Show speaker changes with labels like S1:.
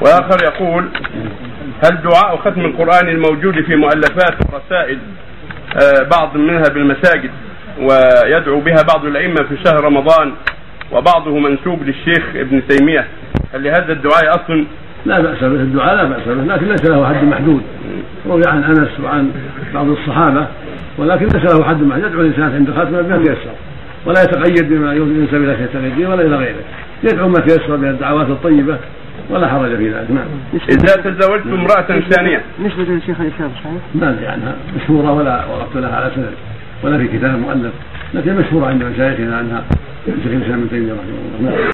S1: وآخر يقول هل دعاء ختم القرآن الموجود في مؤلفات ورسائل آه، بعض منها بالمساجد ويدعو بها بعض الأئمة في شهر رمضان وبعضه منسوب للشيخ ابن تيمية هل لهذا الدعاء أصل؟
S2: لا بأس به الدعاء لا بأس به لكن ليس له حد محدود روي عن أنس وعن بعض الصحابة ولكن ليس له حد محدود يدعو الإنسان عند الخاتمة بما تيسر ولا يتقيد بما ينسب إلى شيخ ولا إلى غيره يدعو ما تيسر من الدعوات الطيبة ولا حرج في ذلك. نعم.
S1: إذا تزوجت امرأة ثانية.
S3: نسبة للشيخ الإسلام صحيح؟
S2: ما أدري عنها. مشهورة ولا وقفت لها على سند ولا في كتاب مؤلف لكن مشهورة عند مشايخنا عنها. الشيخ الإسلام ابن تيمية رحمه الله. نعم.